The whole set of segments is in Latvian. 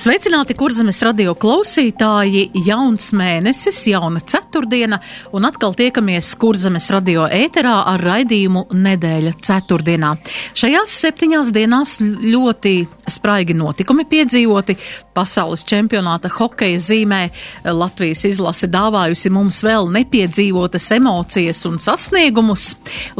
Sveicināti, kurzemes radio klausītāji! Jauns mēnesis, jauna ceturtdiena, un atkal tiekamies kurzemes radio ēterā ar raidījumu nedēļa ceturtdienā. Šajās septiņās dienās ļoti spraigi notikumi piedzīvoti. Pasaules čempionāta hokeja zīmē Latvijas izlase dāvājusi mums vēl nepiedzīvotas emocijas un sasniegumus.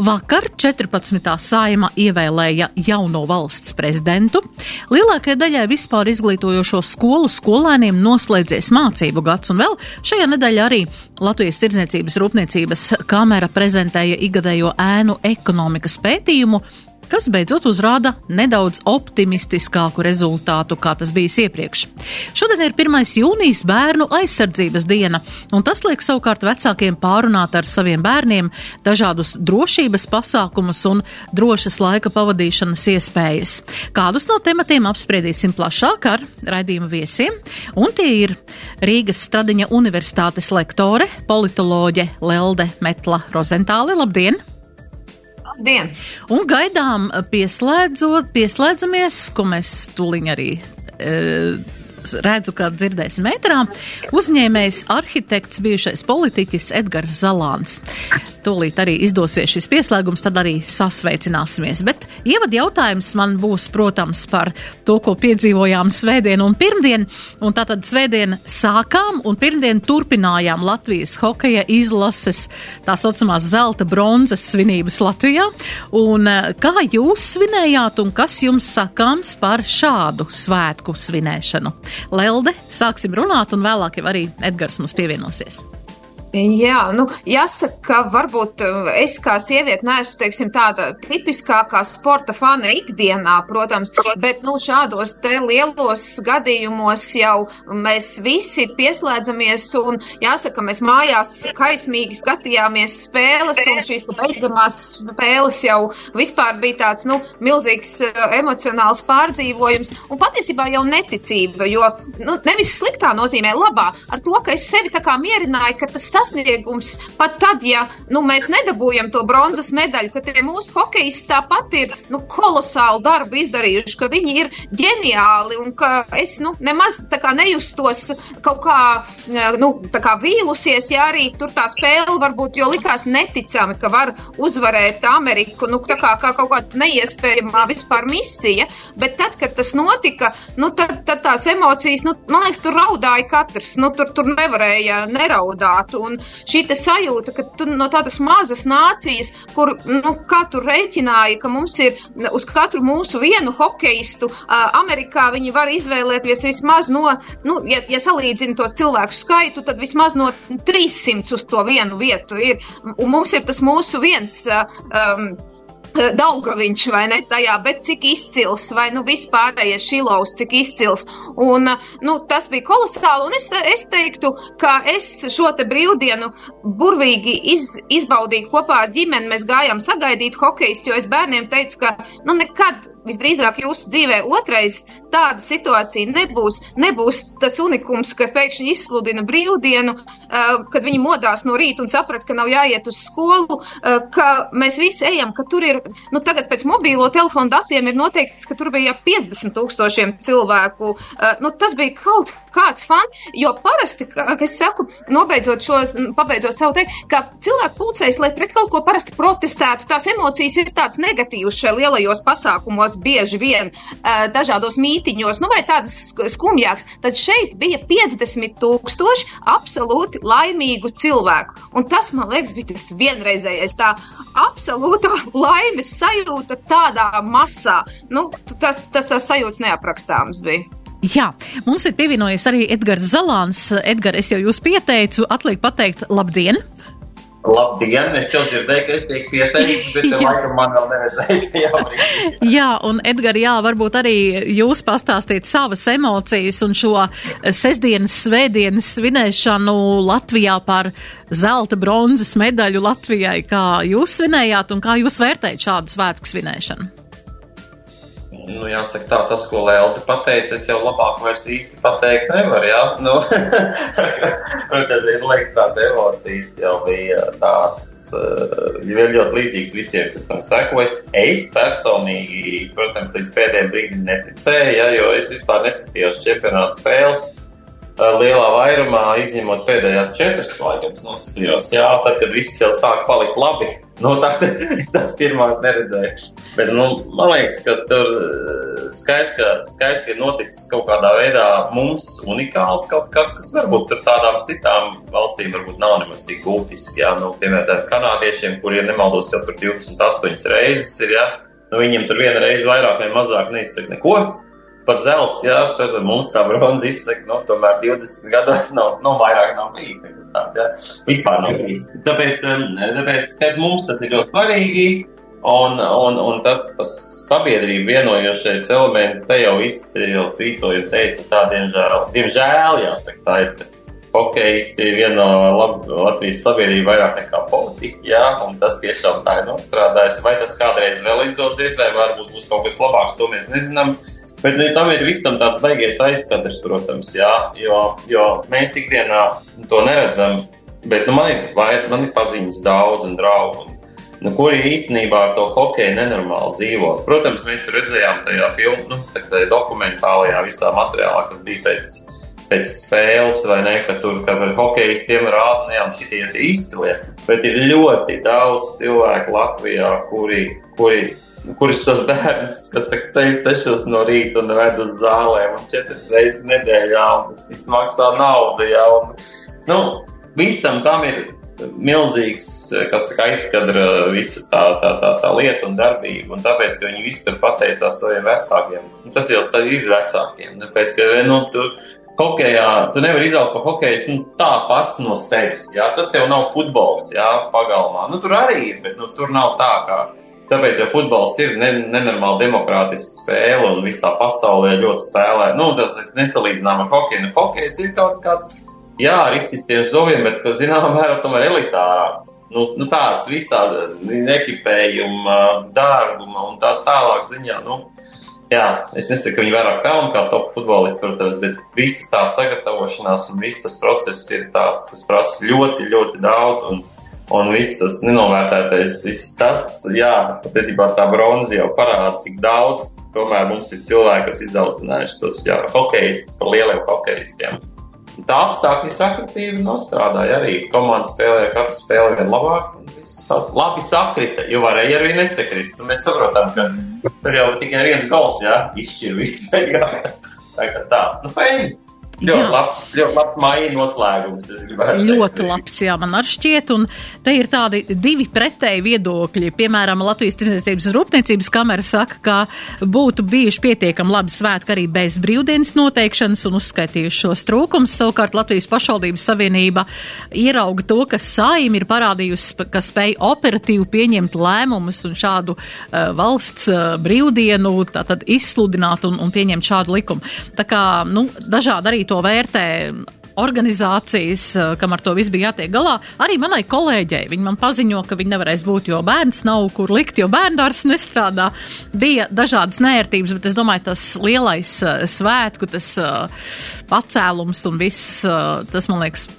Vakar 14. saima ievēlēja jauno valsts prezidentu. Lielākajai daļai vispār izglītojošo šo skolu skolēniem noslēdzies mācību gads, un vēl šajā nedēļā arī Latvijas tirdzniecības rūpniecības kamera prezentēja igadējo ēnu ekonomikas pētījumu, kas beidzot uzrāda nedaudz optimistiskāku rezultātu, kā tas bijis iepriekš. Šodien ir 1. jūnijas bērnu aizsardzības diena, un tas liek savukārt vecākiem pārunāt ar saviem bērniem dažādus drošības pasākumus un drošas laika pavadīšanas iespējas. Kādus no tematiem apspriedīsim plašāk ar raidījuma viesiem, un tie ir Rīgas Stradiņa Universitātes lektore, politoloģe Lelde Metla Rozentāli. Labdien! Labdien! Un gaidām pieslēdzot, pieslēdzamies, ko mēs tūliņ arī. E, redzu, kā dzirdēsim metrā, uzņēmējs arhitekts, bijušais politiķis Edgars Zalāns. Tūlīt arī izdosies šis pieslēgums, tad arī sasveicināsimies. Bet ievad jautājums man būs, protams, par to, ko piedzīvojām svētdien un pirmdien. Un tātad svētdien sākām un pirmdien turpinājām Latvijas hokeja izlases tā saucamās zelta bronzas svinības Latvijā. Un eh, kā jūs svinējāt un kas jums sakāms par šādu svētku svinēšanu? Lelde, sāksim runāt un vēlāk jau arī Edgars mums pievienosies. Jā, nu, jāsaka, ka varbūt uh, es kā sieviete neesmu, teiksim, tāda tipiskākā sporta fana ikdienā, protams, bet, nu, šādos lielos gadījumos jau mēs visi pieslēdzamies un, jāsaka, mēs mājās kaismīgi skatījāmies spēles un šīs beidzamās spēles jau vispār bija tāds, nu, milzīgs uh, emocionāls pārdzīvojums un patiesībā jau neticība, jo, nu, nevis sliktā nozīmē labā, ar to, ka es sevi tā kā mierināju, ka tas sasniegums pat tad, ja nu, mēs nedabūjam to bronzas medaļu, ka tie mūsu hokeisti tāpat ir nu, kolosālu darbu izdarījuši, ka viņi ir ģeniāli un ka es nu, nemaz nejustos kaut kā, nu, kā vīlusies, ja arī tur tā spēle varbūt jo likās neticami, ka var uzvarēt Ameriku, nu, tā kā, kā kaut kāda neiespējamā vispār misija, bet tad, kad tas notika, nu, tad, tad tās emocijas, nu, man liekas, tur raudāja katrs, nu, tur, tur nevarēja neraudāt. Un, un šī sajūta, ka tu no tādas mazas nācijas, kur, nu, kā tu rēķināji, ka mums ir uz katru mūsu vienu hokeistu, Amerikā viņi var izvēlēties vismaz no, nu, ja, ja salīdzina to cilvēku skaitu, tad vismaz no 300 uz to vienu vietu ir. Un mums ir tas mūsu viens. Um, Daugaviņš vai ne tajā, bet cik izcils, vai nu vispārējais šilovs, cik izcils. Un, eh, nu, tas bija kolosāli, un es, es teiktu, ka es šo te brīvdienu burvīgi iz, izbaudīju kopā ar ģimeni. Mēs gājām sagaidīt hokeistu, jo es bērniem teicu, ka, nu, nekad visdrīzāk jūsu dzīvē otrais tāda situācija nebūs. Nebūs tas unikums, ka pēkšņi izsludina brīvdienu, uh, kad viņi modās no rīta un saprat, ka nav jāiet uz skolu, uh, ka mēs visi ejam, ka tur ir, nu tagad pēc mobīlo telefonu datiem ir noteikts, ka tur bija 50 tūkstošiem cilvēku. Uh, nu, tas bija kaut kāds fan, jo parasti, kā es saku, nobeidzot šo, pabeidzot savu teikt, ka cilvēki pulcējas, lai pret kaut ko parasti protestētu, tās emocijas ir tāds negatīvs šajā lielajos pasākumos bieži vien dažādos mītīņos mītiņos, nu vai tādas skumjākas, tad šeit bija 50 tūkstoši absolūti laimīgu cilvēku. Un tas, man liekas, bija tas vienreizējais, tā absolūtā laimes sajūta tādā masā. Nu, tas, tas, tas sajūts neaprakstāms bija. Jā, mums ir pievienojies arī Edgars Zalāns. Edgars, es jau jūs pieteicu, atliek pateikt labdien! Labdien! Es jau dzirdēju, ka es tiek pieteikts, bet laikam man vēl neredzēju, jā, un Edgar, jā, varbūt arī jūs pastāstīt savas emocijas un šo sestdienas, svētdienas svinēšanu Latvijā par zelta bronzas medaļu Latvijai. Kā jūs svinējāt un kā jūs vērtējat šādu svētku svinēšanu? Nu, jāsaka tā, tas, ko Lēlta pateica, es jau labāk vairs īsti pateikt nevaru, jā. Nu, tas ir, liekas, tās emocijas jau bija tāds, uh, jau ļoti līdzīgs visiem, kas tam sekoja. Es personīgi, protams, līdz pēdējiem brīdim neticēju, ja, jo es vispār neskatījos čempionāta spēles lielā vairumā, izņemot pēdējās četras, laikam, noskatījos, jā, tad, kad viss jau sāk palikt labi Nu, tā, tas pirmā neredzēju. Bet, nu, man liekas, ka tur eh, skaisti, ka, skaisti, ka ir noticis kaut kādā veidā mums unikāls kaut kas, kas varbūt tādām citām valstīm varbūt nav nemaz tik būtisks. Jā, nu, piemēram, kanādiešiem, kuriem nemaldos jau tur 28 reizes ir, jā, nu, viņiem tur viena reize vairāk vai mazāk neizsaka neko pat zelts, jā, tad mums tā bronza izsaka, nu, tomēr 20 gados nav, nav vairāk nav bijis nekas tāds, jā, vispār nav bijis. Tāpēc, um, tāpēc, ka mums tas ir ļoti svarīgi, un, un, un tas, tas sabiedrība vienojošais elements, te jau jau tvītoju teica, tā, diemžēl, diemžēl, jāsaka, tā ir, hokeisti ir viena no Latvijas sabiedrība vairāk nekā politika, jā, un tas tiešām tā ir nostrādājis. Vai tas kādreiz vēl izdosies, vai varbūt būs kaut kas labāks, to mēs nezinām. Bet nu, tam ir visam tāds baigies aizskatrs, protams, jā, jo, jo mēs ikdienā to neredzam. Bet nu, man, ir, vai, man ir paziņas daudz un draugu. Un, nu, kuri īstenībā ar to hokeju nenormāli dzīvo. Protams, mēs tur redzējām tajā filmā, nu, tā dokumentālajā visā materiālā, kas bija pēc, pēc spēles, vai ne, ka tur ka ar hokejistiem rāda, ne jau šitie ir izcilie. Bet ir ļoti daudz cilvēku Latvijā, kuri, kuri kurš tos bērnus, kas ceļ sešos no rīta un ved uz zālēm un četras reizes nedēļā, un tas maksā naudu, jā, un, nu, visam tam ir milzīgs, kas aizskadra visa tā, tā, tā, tā lieta un darbība, un tāpēc, ka viņi visi tur pateicās saviem vecākiem, un tas jau ir vecākiem, tāpēc, ka, nu, tu, Hokejā tu nevari izaugt par hokeju nu, tā pats no sevis. Jā? Tas tev nav futbols, jā, pagalmā. Nu, tur arī ir, bet nu, tur nav tā, kā Tāpēc, ja futbols ir ne, nenormāli demokrātiska spēle un visā pasaulē ļoti spēlē, nu, tas ir nesalīdzinām ar hokeju. Nu, hokejs ir kaut kāds, jā, ar izcistiem zoviem, bet, ka zināmā mērā tomēr elitārāks. Nu, nu tāds visāda ekipējuma, dārguma un tā tālāk ziņā. Nu, jā, es nesaku, ka viņi vairāk pelna kā top futbolisti, protams, bet visa tā sagatavošanās un viss tas process ir tāds, kas prasa ļoti, ļoti daudz. Un, Un viss tas nenovērtētais, viss tas, jā, patiesībā tā bronza jau parāda, cik daudz tomēr mums ir cilvēki, kas izaudzinājuši tos jā, hokejistus par lieliem hokejistiem. Tā apstākļi sakritīvi nostrādāja arī. Komanda spēlēja katru spēli vien labāk, un viss labi sakrita, jo varēja arī nesakrist. Un mēs saprotam, ka tur jau tikai viens gals, jā, izšķir visu beigās. Tā kā tā, nu, feini. Ļoti labs, ļoti labs maija noslēgums. Ļoti labs, jā, man arī šķiet. Un te ir tādi divi pretēji viedokļi. Piemēram, Latvijas Tirdzniecības un Rūpniecības kamera saka, ka būtu bijuši pietiekami labi svētki arī bez brīvdienas noteikšanas un uzskaitījuši šos trūkumus. Savukārt Latvijas pašvaldības savienība ierauga to, ka saima ir parādījusi, ka spēj operatīvi pieņemt lēmumus un šādu uh, valsts uh, brīvdienu tātad izsludināt un, un pieņemt šādu likumu. Tā kā, nu, dažādi arī to vērtē organizācijas, eh, kam ar to viss bija jātiek galā. Arī manai kolēģei viņa man paziņo, ka viņa nevarēs būt, jo bērns nav kur likt, jo bērndārs nestrādā. Bija dažādas nērtības, bet es domāju, tas lielais uh, svētku, tas uh, pacēlums un viss, tas man liekas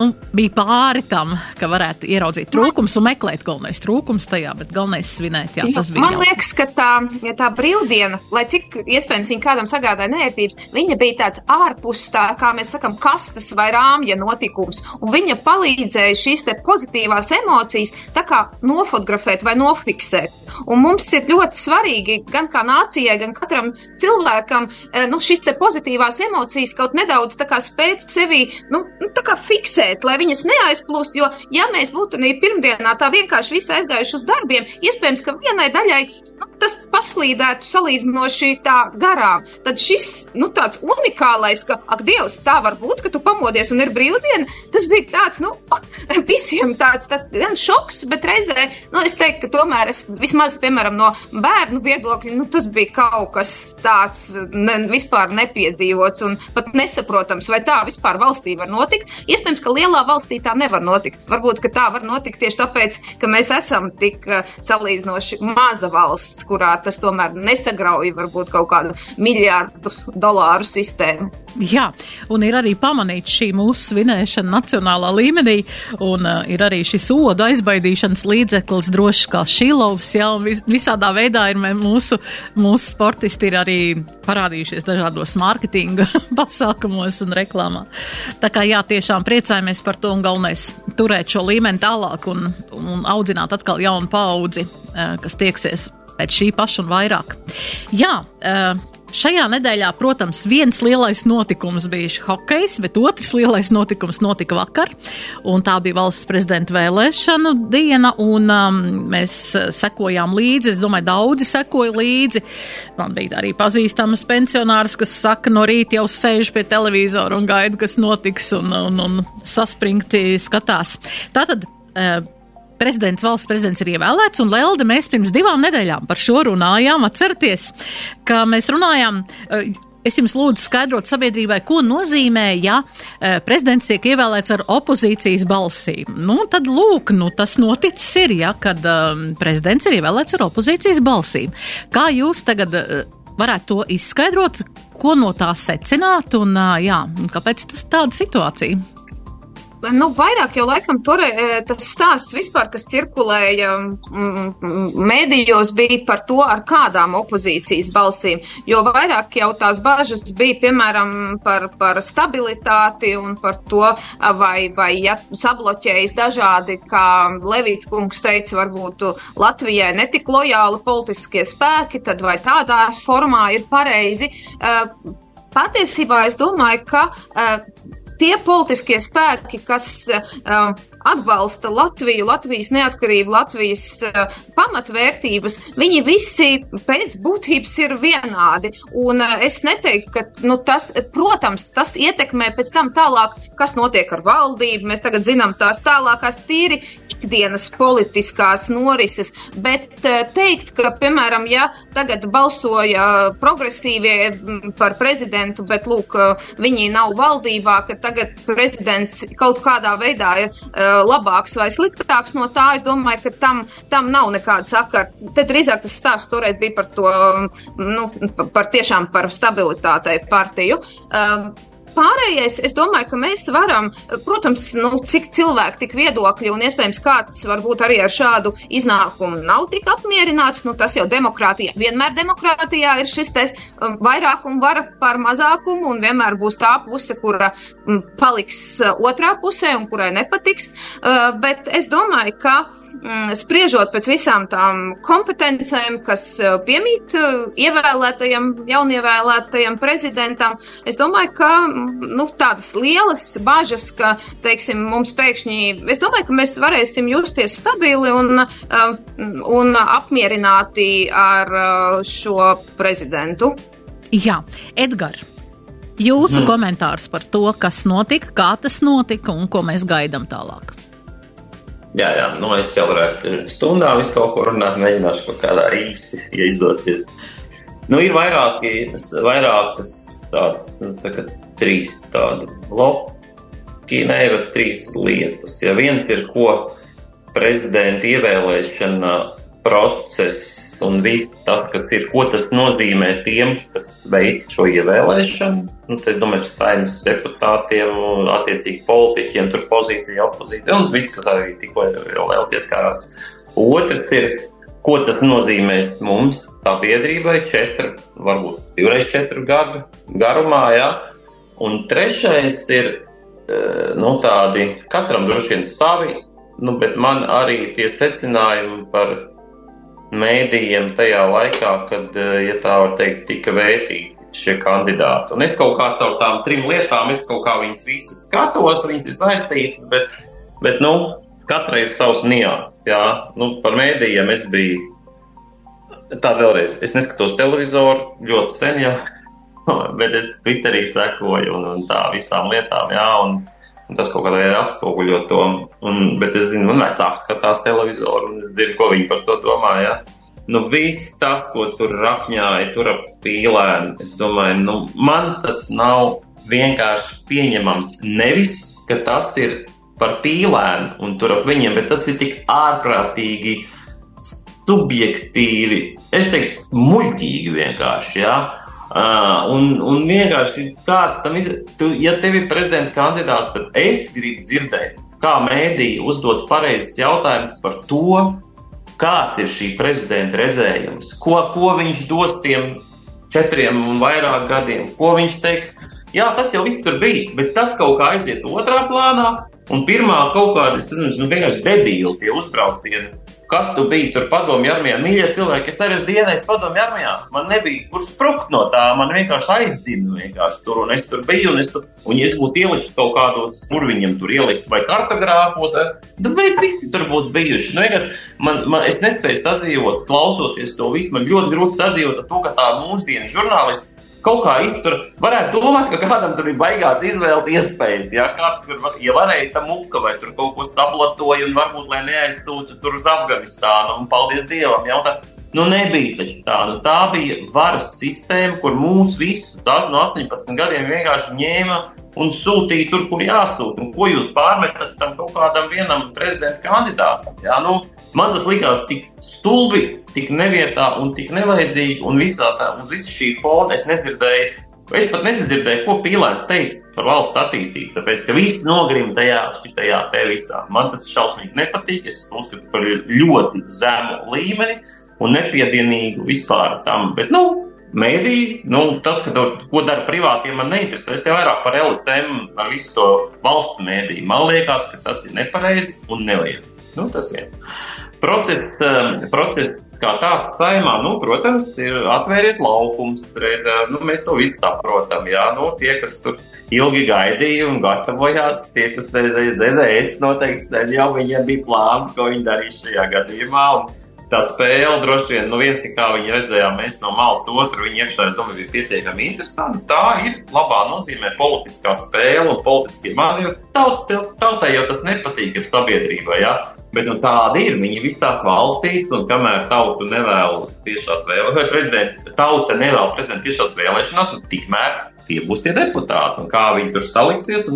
un bija pāri tam, ka varētu ieraudzīt trūkums un meklēt galvenais trūkums tajā, bet galvenais svinēt, jā, tas bija. Man jau. liekas, ka tā, ja tā brīvdiena, lai cik iespējams viņa kādam sagādāja nērtības, viņa bija tāds ārpus tā, kā mēs sakam, kastas vai rāmja notikums, un viņa palīdzēja šīs te pozitīvās emocijas tā kā nofotografēt vai nofiksēt. Un mums ir ļoti svarīgi gan kā nācijai, gan katram cilvēkam, eh, nu, šīs te pozitīvās emocijas kaut nedaudz tā kā spēt sevi, nu, nu tā kā fiksēt redzēt, lai viņas neaizplūst. Jo, ja mēs būtu ne pirmdienā tā vienkārši visi aizgājuši uz darbiem, iespējams, ka vienai daļai nu, tas paslīdētu salīdzinoši tā garām. Tad šis, nu, tāds unikālais, ka, ak, Dievs, tā var būt, ka tu pamodies un ir brīvdiena, tas bija tāds, nu, visiem tāds, tāds gan šoks, bet reizē, nu, es teiktu, ka tomēr es vismaz, piemēram, no bērnu viedokļa, nu, tas bija kaut kas tāds ne, vispār nepiedzīvots un pat nesaprotams, vai tā vispār valstī var notikt. Iespējams, ka lielā valstī tā nevar notikt. Varbūt, tā var notikt tieši tāpēc, ka mēs esam tik uh, salīdzinoši maza valsts, kurā tas tomēr nesagrauj varbūt kaut kādu miljārdu dolāru sistēmu. Jā, un ir arī pamanīta šī mūsu svinēšana nacionālā līmenī, un uh, ir arī šis odu aizbaidīšanas līdzeklis drošs kā šilovs, jā, un vis, visādā veidā ir mūsu, mūsu sportisti ir arī parādījušies dažādos mārketinga pasākumos un reklāmā. Tā kā jā, tiešām priecājamies par to un galvenais turēt šo līmeni tālāk un, un audzināt atkal jaunu paudzi, uh, kas tieksies pēc šī paša un vairāk. Jā, uh, Šajā nedēļā, protams, viens lielais notikums bija hokejs, bet otrs lielais notikums notika vakar, tā bija valsts prezidenta vēlēšanu diena, un um, mēs sekojām līdzi, es domāju, daudzi sekoja līdzi. Man bija arī pazīstamas pensionārs, kas saka, no rīta jau sēž pie televizora un gaida, kas notiks, un, un, un saspringti skatās. Tātad, uh, prezidents, valsts prezidents ir ievēlēts, un Lelde mēs pirms divām nedēļām par šo runājām. Atcerieties, ka mēs runājām. Eh, es jums lūdzu skaidrot sabiedrībai, ko nozīmē, ja e, prezidents tiek ievēlēts ar opozīcijas balsīm. Nu, tad lūk, nu, tas noticis ir, ja, kad um, prezidents ir ievēlēts ar opozīcijas balsīm. Kā jūs tagad uh, varētu to izskaidrot, ko no tā secināt un, uh, jā, kāpēc tas tāda situācija? Nu, vairāk jau laikam tur e, tas stāsts vispār, kas cirkulēja mēdījos, bija par to, ar kādām opozīcijas balsīm. Jo vairāk jau tās bažas bija, piemēram, par, par stabilitāti un par to, vai, vai ja sabloķējas dažādi, kā Levita kungs teica, varbūt Latvijai netik lojāli politiskie spēki, tad vai tādā formā ir pareizi. E, patiesībā es domāju, ka uh, tie politiskie spēki, kas uh, atbalsta Latviju, Latvijas neatkarību, Latvijas uh, pamatvērtības, viņi visi pēc būtības ir vienādi. Un uh, es neteiktu, ka nu, tas, protams, tas ietekmē pēc tam tālāk, kas notiek ar valdību. Mēs tagad zinām tās tālākās tīri ikdienas politiskās norises, bet uh, teikt, ka, piemēram, ja tagad balsoja progresīvie par prezidentu, bet, lūk, viņi nav valdībā, ka tagad prezidents kaut kādā veidā ir labāks vai sliktāks no tā. Es domāju, ka tam, tam nav nekāda sakara. Te drīzāk tas stāsts toreiz bija par to, nu, par tiešām par stabilitātei partiju. Uh, Pārējais, es domāju, ka mēs varam, protams, nu, cik cilvēki, tik viedokļi, un iespējams kāds varbūt arī ar šādu iznākumu nav tik apmierināts, nu, tas jau demokrātijā, vienmēr demokrātijā ir šis te um, vairākuma vara par mazākumu, un vienmēr būs tā puse, kura um, paliks uh, otrā pusē un kurai nepatiks, uh, bet es domāju, ka Mm, spriežot pēc visām tām kompetencēm, kas eh, piemīt eh, ievēlētajam, jaunievēlētajam prezidentam, es domāju, ka mm, nu, tādas lielas bažas, ka, teiksim, mums pēkšņi, es domāju, ka mēs varēsim justies stabili un, eh, un apmierināti ar šo prezidentu. Jā, Edgars. Jūsu mm. komentārs par to, kas notika, kā tas notika un ko mēs gaidām tālāk. Jā, jā, nu es jau varētu stundā visu kaut ko runāt, mēģināšu kaut kādā īsi, ja izdosies. Nu, ir vairāki, vairākas tādas, nu, tā kā trīs tādi bloki, ne, bet trīs lietas. Ja viens ir, ko prezidenta ievēlēšana process un viss tas, kas ir, ko tas nozīmē tiem, kas veic šo ievēlēšanu. Nu, es domāju, ka saimnes deputātiem, attiecīgi politiķiem, tur pozīcija, opozīcija un viss, kas arī tikko vēl pieskārās. Otrs ir, ko tas nozīmēs mums, kā biedrībai, četru, varbūt divreiz četru gadu garumā. Ja? Un trešais ir eh, nu, tādi, katram droši vien savi, nu, bet man arī tie secinājumi par mēdījiem tajā laikā, kad, eh, ja tā var teikt, tika vērtīti šie kandidāti. Un es kaut kā caur tām trim lietām, es kaut kā viņas visas skatos, viņas ir saistītas, bet, bet nu, katrai ir savs nianses. Jā, nu, par mēdījiem es biju tā vēlreiz, es neskatos televizoru ļoti sen jau, bet es Twitterī sekoju un, un tā visām lietām, jā, un, un tas kaut kādā veidā atspoguļo to. Un, bet es zinu, man vecāks skatās televizoru, un es dzirdu, ko viņi par to domā, jā. Nu, viss tas, ko tur rakņāja, tur ap pīlēm, es domāju, nu, man tas nav vienkārši pieņemams. Nevis, ka tas ir par pīlēm un tur ap viņiem, bet tas ir tik ārprātīgi subjektīvi, es teiktu, muļķīgi vienkārši. Ja? Uh, un, un vienkārši tam ir, tu, ja tev ir prezidenta kandidāts, tad es gribu dzirdēt, kā mēdīja uzdot pareizes jautājumus par to, kāds ir šī prezidenta redzējums, ko, ko viņš dos tiem četriem un vairāk gadiem, ko viņš teiks. Jā, tas jau viss tur bija, bet tas kaut kā aiziet otrā plānā, un pirmā kaut kāda, es nezinu, nu, vienkārši debīli tie uzbraucieni kas tu biji tur padomju armijā. Mīļie cilvēki, es arī esmu dienējis padomju armijā. Man nebija kur sprukt no tā, man vienkārši aizdzina vienkārši tur, un es tur biju, un, es tur, un es būtu ielikt kaut kādos, kur viņam tur ielikt, vai kartogrāfos, tad mēs visi tur būtu bijuši. Nu, man, man, es nespēju sadzīvot, klausoties to visu, man ļoti grūti sadzīvot ar to, ka tā mūsdienu žurnālisti kaut kā iztur. Varētu domāt, ka kādam tur ir baigās izvēles iespējas. Ja kāds tur ja varēja tam muka vai tur kaut ko sablatoja un varbūt lai neaizsūta tur uz Afganistānu un paldies Dievam. Jautā, Nu, nebija taču tā. Nu, tā bija varas sistēma, kur mūs visus no 18 gadiem vienkārši ņēma un sūtīja tur, kur jāsūta. Ko jūs pārmetat tam kaut kādam vienam prezidenta kandidātam? Jā, nu, man tas likās tik stulbi, tik nevietā un tik nevajadzīgi. Un visā tā, un visa šī fona es nedzirdēju. Es pat nesadzirdēju, ko Pīlēns teiks par valsts attīstību, tāpēc, ka visi nogrim tajā, šitajā te visā. Man tas šausmīgi nepatīk, es uzskatu par ļoti zemu līmeni un nepiedienīgu vispār tam. Bet, nu, Mēdī, nu, tas, ka ko dara privātie, man neinteresē. Es te vairāk par LSM, par visu to valsts mēdīju. Man liekas, ka tas ir nepareizi un nevajag. Nu, tas viens. Process, um, process kā tāds saimā, nu, protams, ir atvērties laukums. Reiz, nu, mēs to visu saprotam. Jā, nu, tie, kas tur ilgi gaidīja un gatavojās, tie, kas ZZS noteikti jau viņiem bija plāns, ko viņi darīs šajā gadījumā. Un, tā spēle droši vien, nu viens ir kā viņi redzējām, mēs no malas otru, viņi iekšā, es domāju, bija pietiekami interesanti. Tā ir labā nozīmē politiskā spēle un politiskie manevri. Tautai jau tas nepatīk, ir sabiedrībai, jā. Ja? Bet nu, tāda ir. Viņi visās valstīs, un kamēr tauta nevēl tiešās vēlēšanās, vai prezidenta tauta nevēl prezidenta tiešās vēlēšanās, un tikmēr tie būs tie deputāti, un kā viņi tur saliksies.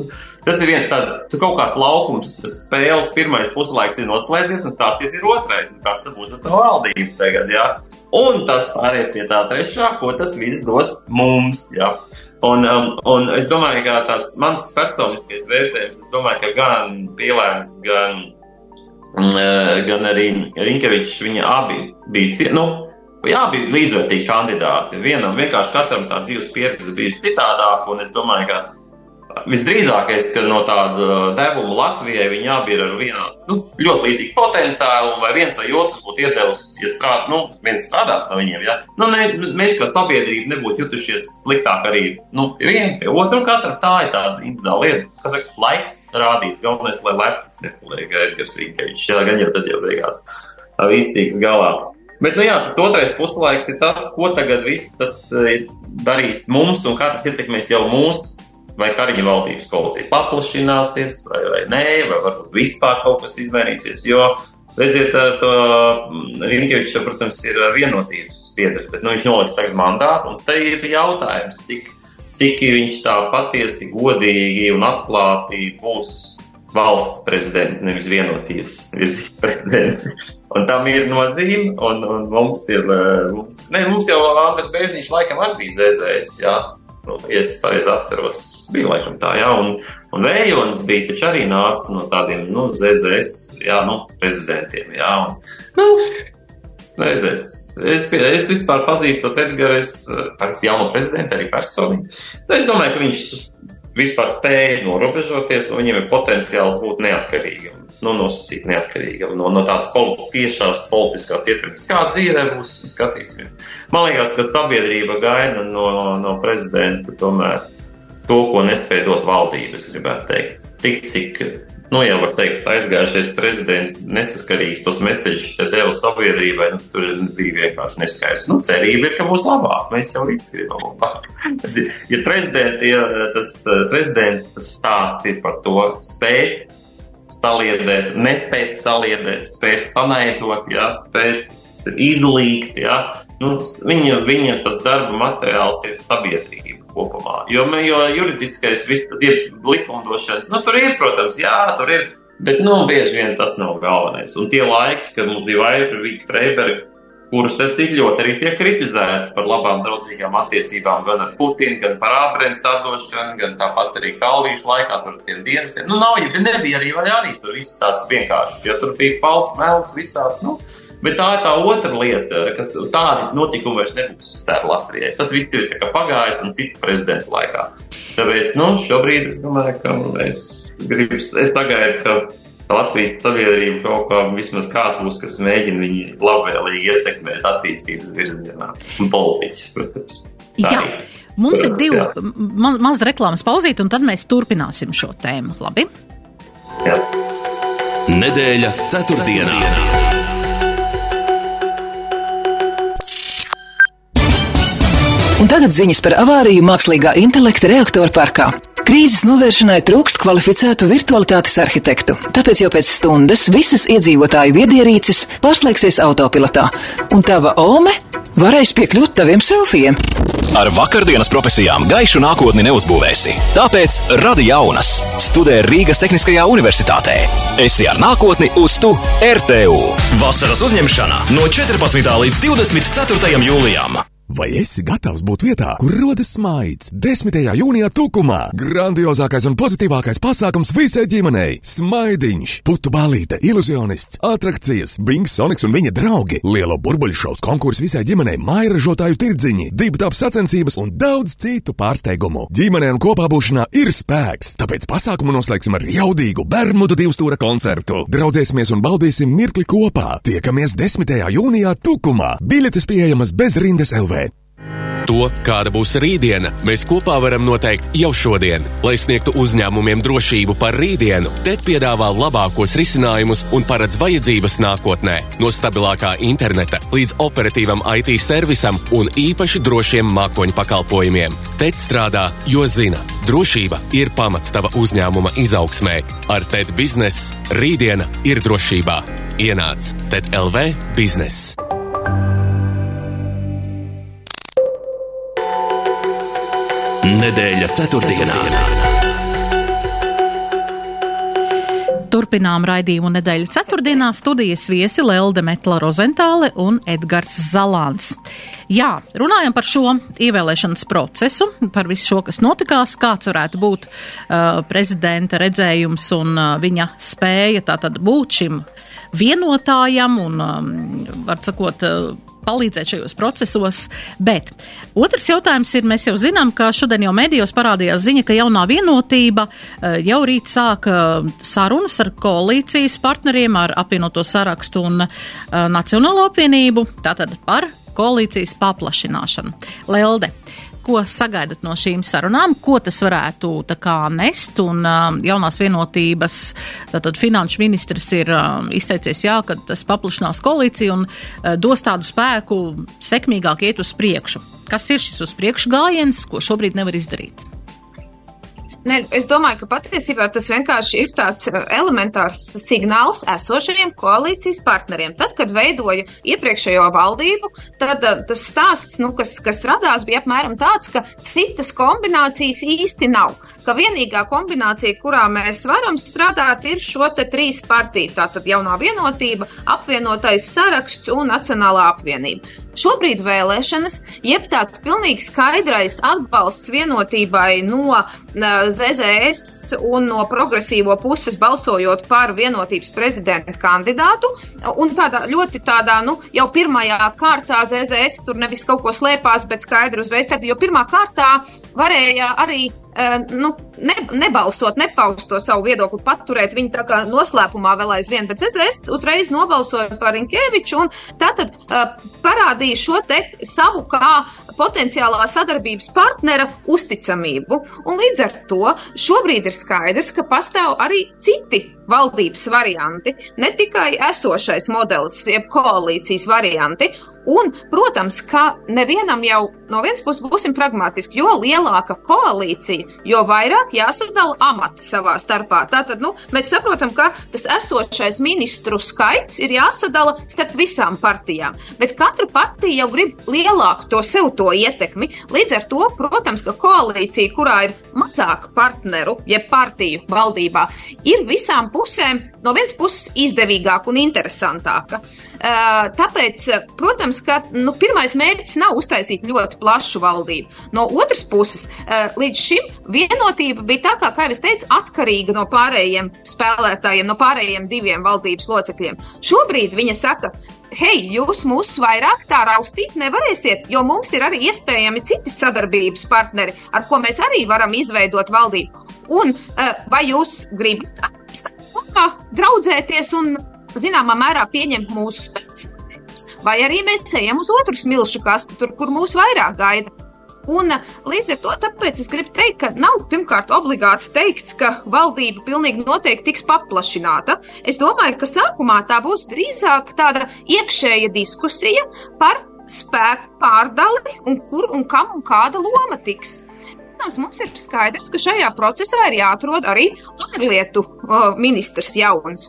Tas ir viens tāds kaut kāds laukums, tas spēles pirmais puslaiks ir noslēdzies, un tāds ir otrais. Kas tad būs ar to valdību tagad? Jā? Un tas pāriet pie tā trešā, ko tas viss dos mums. Jā? Un, um, un es domāju, ka tāds mans personiskais vērtējums, es domāju, ka gan Pīlēns, gan Mm, eh, gan arī Rinkevičs, viņi abi bija, nu, jā, bija līdzvērtīgi kandidāti. Vienam vienkārši katram tā dzīves pieredze bijusi citādāka, un es domāju, ka visdrīzākais, ka no tāda devuma Latvijai viņi abi ir ar vienu nu, ļoti līdzīgu potenciālu, vai viens vai otrs būtu iedevis, ja strādā, nu, viens strādās no viņiem. Ja? Nu, ne, mēs kā sabiedrība nebūtu jutušies sliktāk arī nu, pie viena, pie otra, un katra tā ir tāda individuāla lieta, kas saka, laiks rādīs. Galvenais, lai lepns nepaliek Edgars Rīkevičs, jā, gan jau tad jau beigās viss tiks galā. Bet, nu jā, tas otrais puslaiks ir tas, ko tagad viss tas, darīs mums un kā tas ietekmēs jau mūsu vai Kariņa valdības koalīcija paplašināsies, vai, vai nē, vai varbūt vispār kaut kas izmainīsies. Jo, redziet, to Rinkevičs, protams, ir vienotības biedrs, bet nu, viņš noliks tagad mandātu, un te ir jautājums, cik, cik viņš tā patiesi, godīgi un atklāti būs valsts prezidents, nevis vienotības prezidents. Un tam ir nozīme, un, un mums ir, mums, ne, mums jau Andris Bērziņš laikam arī bija ZZS, jā, nu, es pareizi atceros, bija laikam tā, jā, un, un Vējons bija taču arī nāca no tādiem, nu, ZZS, jā, nu, prezidentiem, jā, un, nu, redzēs. Es, es vispār pazīstu Edgars, es ar jauno prezidentu arī personīgi. Es domāju, ka viņš vispār spēja norobežoties, un viņiem ir potenciāls būt neatkarīgam nu, nosacīt neatkarīgam no, no tādas politi tiešās politiskās ietekmes. Kā dzīvē būs, skatīsimies. Man liekas, ka sabiedrība gaida no, no prezidenta tomēr to, ko nespēja dot valdība, es gribētu teikt. Tik cik nu, jau var teikt, aizgājušais prezidents nesaskarīgs tos meseģus deva sabiedrībai, nu, tur bija vienkārši neskaidrs. Nu, cerība ir, ka būs labāk, mēs jau visi gribam labāk. ja prezidenti, ja tas prezidents stāsts ir par to spēt saliedēt, nespēt saliedēt, spēt sanaidot, jā, spēt izlīgt, jā, nu, viņa, viņa tas darba materiāls ir sabiedrība kopumā. Jo, jo juridiskais viss ir likumdošanas, nu, tur ir, protams, jā, tur ir, bet, nu, bieži vien tas nav galvenais. Un tie laiki, kad mums bija Vaira, Vīta Freiberga, kurus tad cik ļoti arī tiek kritizēti par labām draudzīgām attiecībām gan ar Putinu, gan par ābrens atdošanu, gan tāpat arī Kalvijas laikā, tur tiem dienas. Nu, nav, ja nebija arī, vai arī tur viss tāds vienkārši, ja tur bija palts, melns, visāds, nu, Bet tā ir tā otra lieta, kas tādi notikumi vairs nebūs stāv Latvijai. Tas viss ir pagājis un citu prezidentu laikā. Tāpēc, nu, šobrīd es domāju, ka es gribu, es tagad, ka Latvijas sabiedrība kaut kā vismaz kāds būs, kas mēģina viņu labvēlīgi ietekmēt attīstības virzienā. Un politiķis, protams. Tā jā. Ir. Mums Protams, ir divi ma maz reklāmas pauzīt, un tad mēs turpināsim šo tēmu. Labi? Jā. Nedēļa ceturtdienā. ceturtdienā. Un tagad ziņas par avāriju mākslīgā intelekta reaktoru parkā. Krīzes novēršanai trūkst kvalificētu virtualitātes arhitektu, tāpēc jau pēc stundas visas iedzīvotāju viedierīces pārslēgsies autopilotā, un tava ome varēs piekļūt taviem selfijiem. Ar vakardienas profesijām gaišu nākotni neuzbūvēsi. Tāpēc radi jaunas. Studē Rīgas Tehniskajā universitātē. Esi ar nākotni uz tu RTU. Vasaras uzņemšana no 14. līdz 24. jūlijam. Vai esi gatavs būt vietā, kur rodas smaids? 10. jūnijā Tukumā grandiozākais un pozitīvākais pasākums visai ģimenei - smaidiņš, putu balīte, iluzionists, atrakcijas, Bings, Sonics un viņa draugi, lielo burbuļu šovs, konkurss visai ģimenei, mairažotāju tirdziņi, dibtap sacensības un daudz citu pārsteigumu. Ģimenē un kopā būšanā ir spēks, tāpēc pasākumu noslēgsim ar jaudīgu Bermudu divstūra koncertu. Draudzēsimies un baudīsim mirkli kopā. Tiekamies 10. jūnijā Tukumā. Biļetes pieejamas bez rindas LV. To, kāda būs rītdiena, mēs kopā varam noteikt jau šodien. Lai sniegtu uzņēmumiem drošību par rītdienu, TED piedāvā labākos risinājumus un paredz vajadzības nākotnē. No stabilākā interneta līdz operatīvam IT servisam un īpaši drošiem mākoņu pakalpojumiem. TED strādā, jo zina, drošība ir pamats tava uzņēmuma izaugsmē. Ar TED biznesu rītdiena ir drošībā. Ienāc TED LV biznesa. Nedēļa ceturtdienā. Turpinām raidījumu nedēļu ceturtdienā studijas viesi Lelde Metla Rozentāle un Edgars Zalāns. Jā, runājam par šo ievēlēšanas procesu, par visu šo, kas notikās, kāds varētu būt uh, prezidenta redzējums un uh, viņa spēja tātad būt šim vienotājam un, um, var sakot, uh, palīdzēt šajos procesos. Bet otrs jautājums ir, mēs jau zinām, ka šodien jau medijos parādījās ziņa, ka jaunā vienotība eh, jau rīt sāka sarunas ar koalīcijas partneriem, ar apvienoto sarakstu un uh, Nacionālo apvienību, tātad par koalīcijas paplašināšanu. Lelde, Ko sagaidat no šīm sarunām, ko tas varētu kā, nest? Un um, jaunās vienotības tātad, finanšu ministrs ir um, izteicies, jā, ka tas paplašinās koalīciju un uh, dos tādu spēku sekmīgāk iet uz priekšu. Kas ir šis uz priekšu gājiens, ko šobrīd nevar izdarīt? Ne, es domāju, ka patiesībā tas vienkārši ir tāds uh, elementārs signāls esošajiem koalīcijas partneriem. Tad, kad veidoja iepriekšējo valdību, tad uh, tas stāsts, nu, kas, kas radās, bija apmēram tāds, ka citas kombinācijas īsti nav. Ka vienīgā kombinācija, kurā mēs varam strādāt, ir šo trīs partiju. Tātad jaunā vienotība, apvienotais saraksts un Nacionālā apvienība. Šobrīd vēlēšanas, jeb tāds pilnīgi skaidrais atbalsts vienotībai no ZZS un no progresīvo puses balsojot par vienotības prezidenta kandidātu. Un tādā ļoti tādā, nu, jau pirmajā kārtā ZZS tur nevis kaut ko slēpās, bet skaidri uzreiz, tad, jo pirmā kārtā varēja arī uh, nu, ne, nebalsot, nepaust to savu viedokli, paturēt viņu tā kā noslēpumā vēl aizvien, bet ZZS uzreiz nobalsoja par Rinkēviču un tātad uh, parādīja šo te savu kā potenciālā sadarbības partnera uzticamību. Un līdz ar to šobrīd ir skaidrs, ka pastāv arī citi valdības varianti, ne tikai esošais modelis, jeb koalīcijas varianti. Un, protams, ka nevienam jau no vienas puses būsim pragmatiski, jo lielāka koalīcija, jo vairāk jāsadala amati savā starpā. Tātad nu, mēs saprotam, ka tas esošais ministru skaits ir jāsadala starp visām partijām. Bet katra partija jau grib lielāku to sev to ietekmi. Līdz ar to, protams, ka koalīcija, kurā ir mazāk partneru, jeb partiju valdībā, ir visām pusēm no vienas puses izdevīgāka un interesantāka. Tāpēc, protams, ka nu, pirmais mērķis nav uztaisīt ļoti plašu valdību. No otras puses, līdz šim vienotība bija tā, kā, kā jau es teicu, atkarīga no pārējiem spēlētājiem, no pārējiem diviem valdības locekļiem. Šobrīd viņa saka, hei, jūs mūs vairāk tā raustīt nevarēsiet, jo mums ir arī iespējami citi sadarbības partneri, ar ko mēs arī varam izveidot valdību. Un vai jūs gribat kopā draudzēties un zināmā mērā pieņemt mūsu spēkus. Vai arī mēs ejam uz otru smilšu kastu, tur, kur mūs vairāk gaida. Un līdz ar to tāpēc es gribu teikt, ka nav pirmkārt obligāti teikts, ka valdība pilnīgi noteikti tiks paplašināta. Es domāju, ka sākumā tā būs drīzāk tāda iekšēja diskusija par spēku pārdali un kur un kam un kāda loma tiks. Protams, mums ir skaidrs, ka šajā procesā ir jāatrod arī ārlietu ministrs jauns.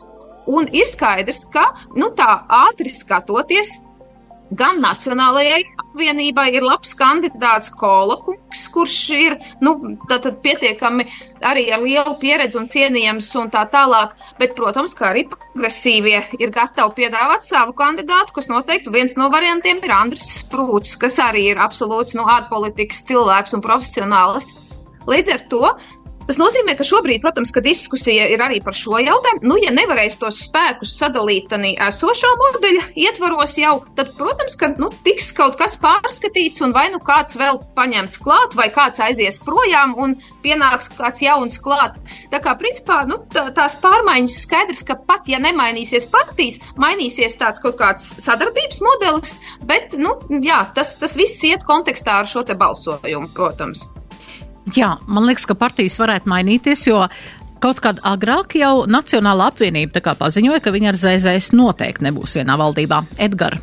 Un ir skaidrs, ka nu, tā ātri skatoties, gan Nacionālajai apvienībai ir labs kandidāts Kolakungs, kurš ir nu, pietiekami arī ar lielu pieredzi un cienījams un tā tālāk. Bet, protams, kā arī progresīvie ir gatavi piedāvāt savu kandidātu, kas noteikti viens no variantiem ir Andris Sprūts, kas arī ir absolūts no ārpolitikas cilvēks un profesionālis. Līdz ar to Tas nozīmē, ka šobrīd, protams, ka diskusija ir arī par šo jautājumu. Nu, ja nevarēs tos spēkus sadalīt arī esošā modeļa ietvaros jau, tad, protams, ka nu, tiks kaut kas pārskatīts un vai nu kāds vēl paņemts klāt, vai kāds aizies projām un pienāks kāds jauns klāt. Tā kā, principā, nu, tā, tās pārmaiņas skaidrs, ka pat ja nemainīsies partijas, mainīsies tāds kaut kāds sadarbības modelis, bet, nu, jā, tas, tas viss iet kontekstā ar šo te balsojumu, protams. Jā, man liekas, ka partijas varētu mainīties, jo kaut kad agrāk jau Nacionāla apvienība paziņoja, ka viņa ar ZZS noteikti nebūs vienā valdībā. Edgars,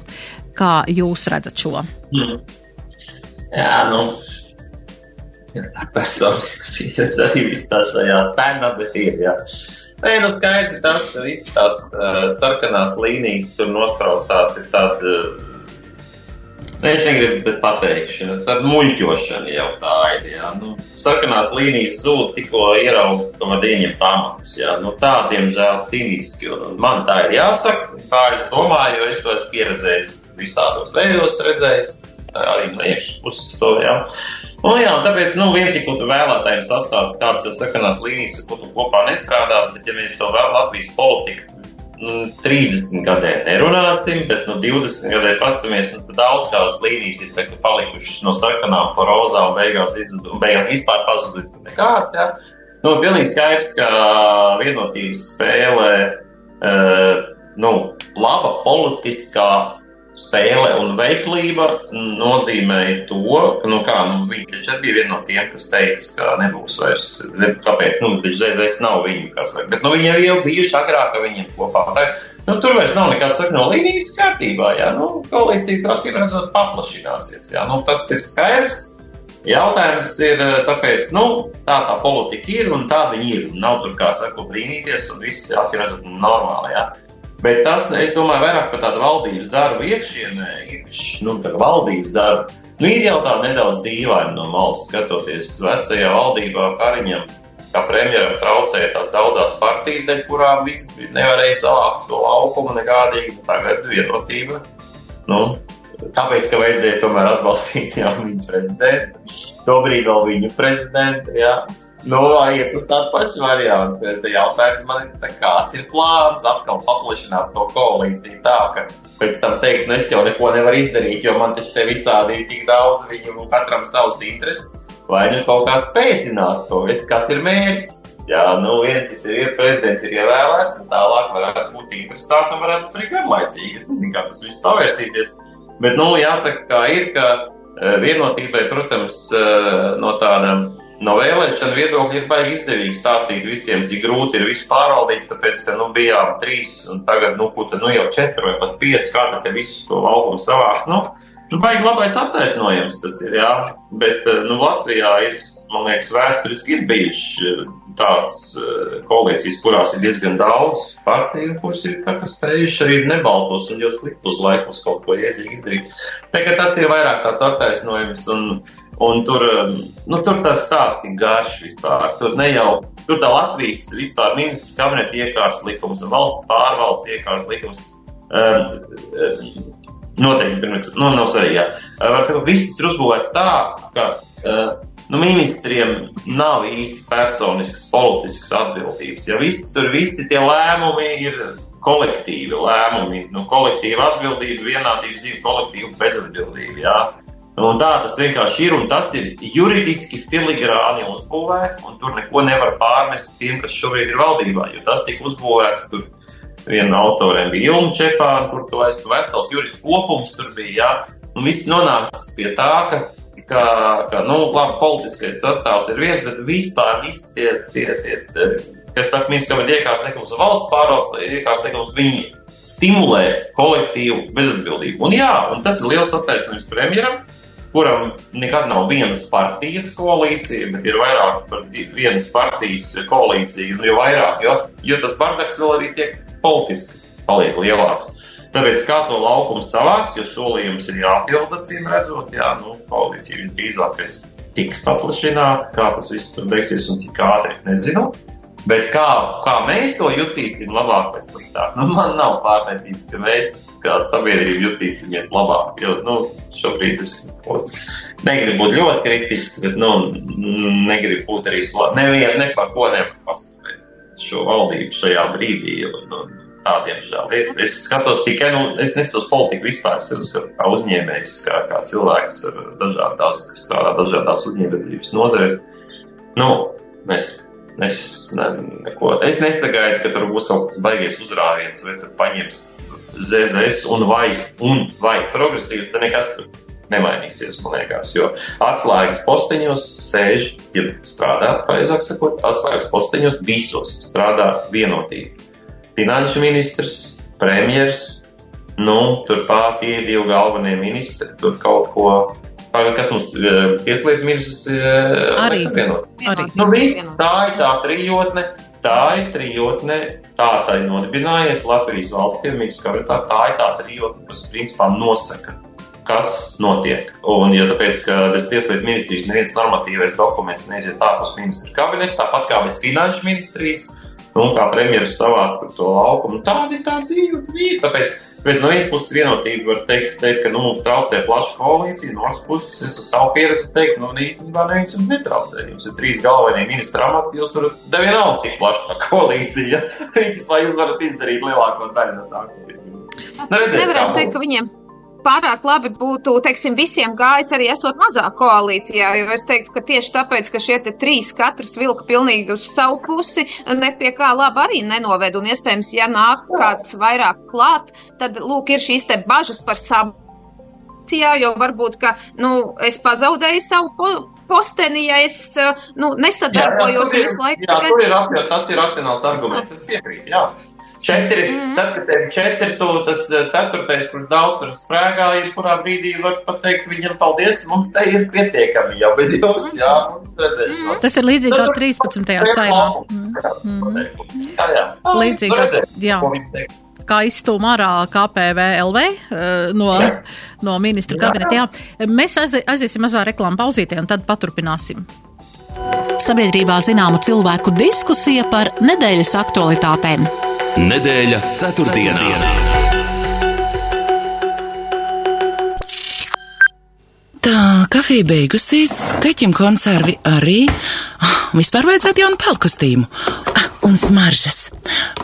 kā jūs redzat šo? Mm. Jā, nu. Tā personiski pieredze arī visā šajā sēnā, bet ir, jā. Nē, nu skaidrs ir tas, ka visas tās uh, sarkanās līnijas tur nospraustās ir tāda uh, es negribu pateikšanu, tad muļķošana jau tā ir. Jā. Nu, sarkanās līnijas zūd tikko var ieņemt pamatus. Nu, tā, diemžēl, cīniski. Un man tā ir jāsaka, tā es domāju, jo es to esmu pieredzējis visādos veidos, redzējis arī no iekšas puses to. Jā. Nu, jā, tāpēc nu, viens ir, ko tu vēlētājiem sastāst, kādas ir sarkanās līnijas, ko tu kopā nestrādās, bet ja mēs to vēl Latvijas politiku nu, 30 gadiem nerunāsim, bet nu, 20 gadiem paskatāmies, un daudz kādas līnijas ir tā, palikušas no sarkanām pa rozā un beigās, un beigās vispār pazudis nekāds. Ja? Nu, pilnīgi skaidrs, ka vienotības spēlē uh, nu, laba politiskā spēle un veiklība nozīmēja to, ka, nu, kā, nu, taču bija viena no tiem, kas teica, ka nebūs vairs, ne, kāpēc, nu, taču ZZS nav viņu, kas saka, bet, nu, viņi jau bijuši agrāk ar viņiem kopā. Tā, nu, tur vairs nav nekāds sakno līnijas kārtībā, jā, nu, koalīcija, acīm redzot, paplašināsies, jā, nu, tas ir skaidrs. Jautājums ir, tāpēc, nu, tā tā politika ir un tā viņi ir. Nav tur, kā saka, brīnīties, un viss, acīm redzot, normāli, jā. Bet tas, es domāju, vairāk par tādu valdības darbu iekšienē, iekš, nu, tā valdības darbu. Nu, ir jau tā nedaudz dīvaini no malas skatoties vecajā valdībā Kariņam, kā premjeram traucēja tās daudzās partijas, dēļ kurām viss nevarēja savākt to laukumu nekādīgi. Tagad vienotība. Nu, tāpēc, ka vajadzēja tomēr atbalstīt jau viņu prezidentu. Tobrīd vēl viņu prezidentu, jā. Nu, iet uz tādu pašu variantu. Tad jautājums man ir, kāds ir plāns atkal paplašināt to koalīciju tā, ka pēc tam teikt, nu es jau neko nevaru izdarīt, jo man taču te visādi ir tik daudz, viņu katram savs intereses, vai nu kaut kā spēcināt to, es, kas ir mērķis. Jā, nu viens ir, ir prezidents ir ievēlēts, un tālāk varētu būt interesanti un varētu būt arī garlaicīgi. Es nezinu, kā tas viss pavērstīties, bet, nu, jāsaka, kā ir, ka eh, vienotībai, protams, eh, no tādām no vēlēšana viedokļa ir baigi izdevīgi stāstīt visiem, cik grūti ir visu pārvaldīt, tāpēc, ka, nu, bijām trīs, un tagad, nu, ko tad, nu, jau četri vai pat pieci gadi, ka visu to laukumu savākt, nu, nu, baigi labais attaisnojums tas ir, jā, bet, nu, Latvijā ir, man liekas, vēsturiski ir bijuši tādas uh, koalīcijas, kurās ir diezgan daudz partiju, kuras ir spējuši arī nebaltos un ļoti sliktos laikos kaut ko iedzīgi izdarīt. Tagad tas ir vairāk tāds attaisnojums, un, un tur, nu, tur tas stāsts ir garš vispār. Tur ne jau, tur tā Latvijas vispār ministrs kabineta iekārs likums un valsts pārvaldes iekārs likums. Um, Noteikti, pirms, nu, nav svarīgi, sakot, viss ir uzbūvēts tā, ka uh, nu, ministriem nav īsti personisks, politisks atbildības. Ja visi tur visi tie lēmumi ir kolektīvi lēmumi, nu, kolektīva atbildība, vienādība dzīve, kolektīva bezatbildība. Jā. Un tā tas vienkārši ir, un tas ir juridiski filigrāni uzbūvēts, un tur neko nevar pārmest tiem, kas šobrīd ir valdībā, jo tas tika uzbūvēts tur. Viena autoriem bija Ilma Čepāna, kur tu esi vesels juristu kopums tur bija, jā. Un viss nonācis pie tā, ka ka, ka nu, labi, politiskais sastāvs ir viens, bet vispār visi tie, tie, tie kas saka, mēs kā iekārs likums valsts pārvaldes, iekārs likums, viņi stimulē kolektīvu bezatbildību. Un jā, un tas ir liels attaisnojums premjeram, kuram nekad nav vienas partijas koalīcija, bet ir vairāk par vienas partijas koalīcija, un jo vairāk, jo, jo tas bardaks vēl arī tiek politiski paliek lielāks. Tāpēc kā to laukumu savāks, jo solījums ir jāpilda, acīm redzot, jā, nu, koalīcija visdrīzākais tiks paplašināta, kā tas viss tur beigsies un cik ātri, nezinu. Bet kā, kā mēs to jutīsim labāk vai sliktāk? Nu, man nav pārmetības, ka mēs kā sabiedrība jutīsimies labāk. Jo, nu, šobrīd es negribu būt ļoti kritisks, bet, nu, negribu būt arī slāpes. Nevienu, ne par ko nepasakot šo valdību šajā brīdī. Un, un, Tā, diemžēl. Es skatos tikai, nu, es neskatos politiku vispār, es uzskatu kā uzņēmējs, kā, kā cilvēks dažādās, strādā dažādās uzņēmējdarbības nozarēs. Nu, mēs, es, ne, neko, es nesagaidu, ka tur būs kaut kāds baigies uzrāviens, vai tur paņems ZZS un vai, un vai progresīvi, tad nekas tur nemainīsies, man liekas. Jo atslēgas posteņos sēž, ja strādā, pareizāk sakot, atslēgas posteņos visos strādā vienotīgi finanšu ministrs, premjers, nu, turpat tie divi galvenie ministri, tur kaut ko. Kas mums tieslietu ministrs arī apvienot? Nu, viss, tā ir tā trijotne, tā ir trijotne, tā tā ir nodibinājies Latvijas valsts pirmības kabinetā, tā ir tā trijotne, kas principā nosaka, kas notiek. Un, ja tāpēc, ka bez tieslietu ministrijas neviens normatīvais dokuments neiziet ārpus ministra kabineta, tāpat kā bez finanšu ministrijas, Nu, kā premjerministrs savāca to laukumu. Tāda ir tā dzīve, tā ir. Tāpēc no vienas puses vienotība var teikt, teikt ka nu, mums traucē plaša koalīcija, no otras puses es uz savu pieredzi teiktu, nu, īstenībā neviens jums netraucē. Jums ir trīs galvenie ministra amati, jūs varat devienalga, cik plaša tā koalīcija. Principā jūs varat izdarīt lielāko daļu no tā, ko jūs zināt. Nu, es nevaru teikt, ka viņiem pārāk labi būtu, teiksim, visiem gājis arī esot mazā koalīcijā, jo es teiktu, ka tieši tāpēc, ka šie trīs katrs vilka pilnīgi uz savu pusi, ne pie kā labi arī nenoved, un iespējams, ja nāk kāds vairāk klāt, tad, lūk, ir šīs te bažas par savu. Jo varbūt, ka nu, es pazaudēju savu po posteni, ja es nu, nesadarbojos jā, jā, visu laiku. Jā, tur ir, tas ir racionāls arguments, es piekrītu. Četri, mm. tad, kad ir četri, tu, tas eh, ceturtais, kurš daudz tur sprēgā, ir kurā brīdī var pateikt viņam paldies, mums te ir pietiekami jau bez jums, jā, redzēs. Mm. Tas ir līdzīgi kā 13. saimā. Mm. Jā, jā. Līdzīgi kā, jā. Kā izstūma ārā KPVLV eh, no, jā. no ministra kabineta. Jā. Mēs aiziesim mazā reklāma pauzītē un tad paturpināsim. Sabiedrībā zināma cilvēku diskusija par nedēļas aktualitātēm. Nedēļa ceturtdienā. Tā kafija beigusies, kaķim konservi arī. Ah, vispār vajadzētu jaunu pelkostīmu. Un smaržas.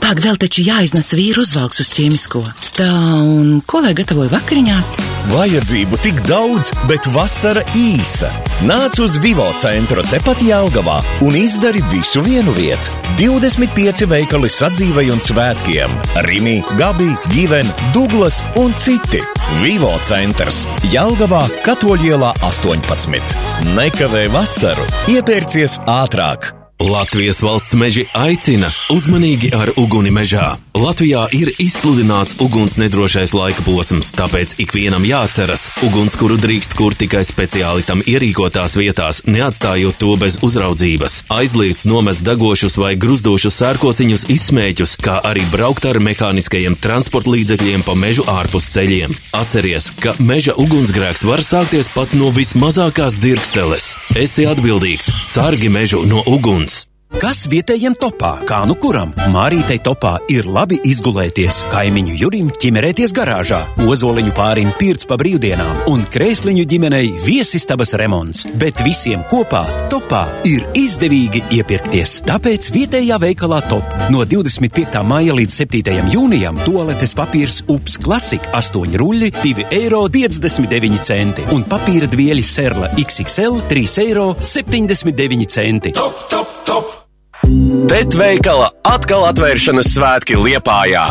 Pag vēl taču jāiznes vīru uzvalks uz ķīmisko. Tā, un ko lai gatavoju vakariņās? Vajadzību tik daudz, bet vasara īsa. Nāc uz Vivo centru tepat Jālgavā un izdari visu vienu vietu. 25 veikali sadzīvai un svētkiem - Rimi, Gabi, Given, Douglas un citi. Vivo centrs Jālgavā Katoļielā 18. Nekavē vasaru, iepērcies ātrāk! Latvijas valsts meži aicina uzmanīgi ar uguni mežā. Latvijā ir izsludināts uguns nedrošais laika posms, tāpēc ikvienam jāatceras, ugunskura drīkst kur tikai speciāli tam ierīkotās vietās, neatstājot to bez uzraudzības. Aizliegts nomest degošus vai gruzdošus sērkociņus izsmēķus, kā arī braukt ar mehāniskajiem transporta līdzekļiem pa mežu ārpus ceļiem. Atceries, ka meža ugunsgrēks var sākties pat no vismazākās dzirksteles. Esi atbildīgs, sargi mežu no uguns! Kas vietējiem topā? Kā nu kuram? Mārītei topā ir labi izgulēties, kaimiņu jurim ķimerēties garāžā, ozoliņu pārim pirts pa brīvdienām un krēsliņu ģimenei viesistabas remonts. Bet visiem kopā topā ir izdevīgi iepirkties. Tāpēc vietējā veikalā top no 25. maija līdz 7. jūnijam toaletes papīrs ups klasik 8 ruļļi 2,59 eiro un papīra dvieļi serla XXL 3,79 eiro. Top, top, top! Bet veikala atkal atvēršanas svētki Liepājā.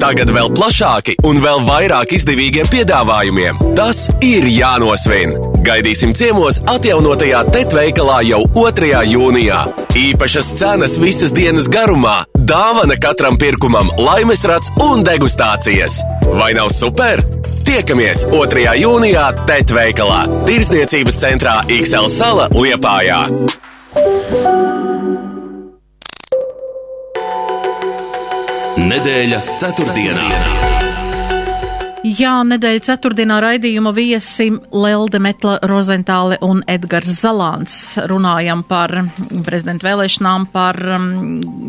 Tagad vēl plašāki un vēl vairāk izdevīgiem piedāvājumiem. Tas ir jānosvin. Gaidīsim ciemos atjaunotajā TET veikalā jau 2. jūnijā. Īpašas cenas visas dienas garumā, dāvana katram pirkumam, laimes rats un degustācijas. Vai nav super? Tiekamies 2. jūnijā TET veikalā, Tirzniecības centrā XL Sala Liepājā. Nedēļa ceturtdienā. Jā, nedēļa ceturtdienā raidījuma viesi Lelde Metla Rozentāle un Edgars Zalāns. Runājam par prezidenta vēlēšanām, par um,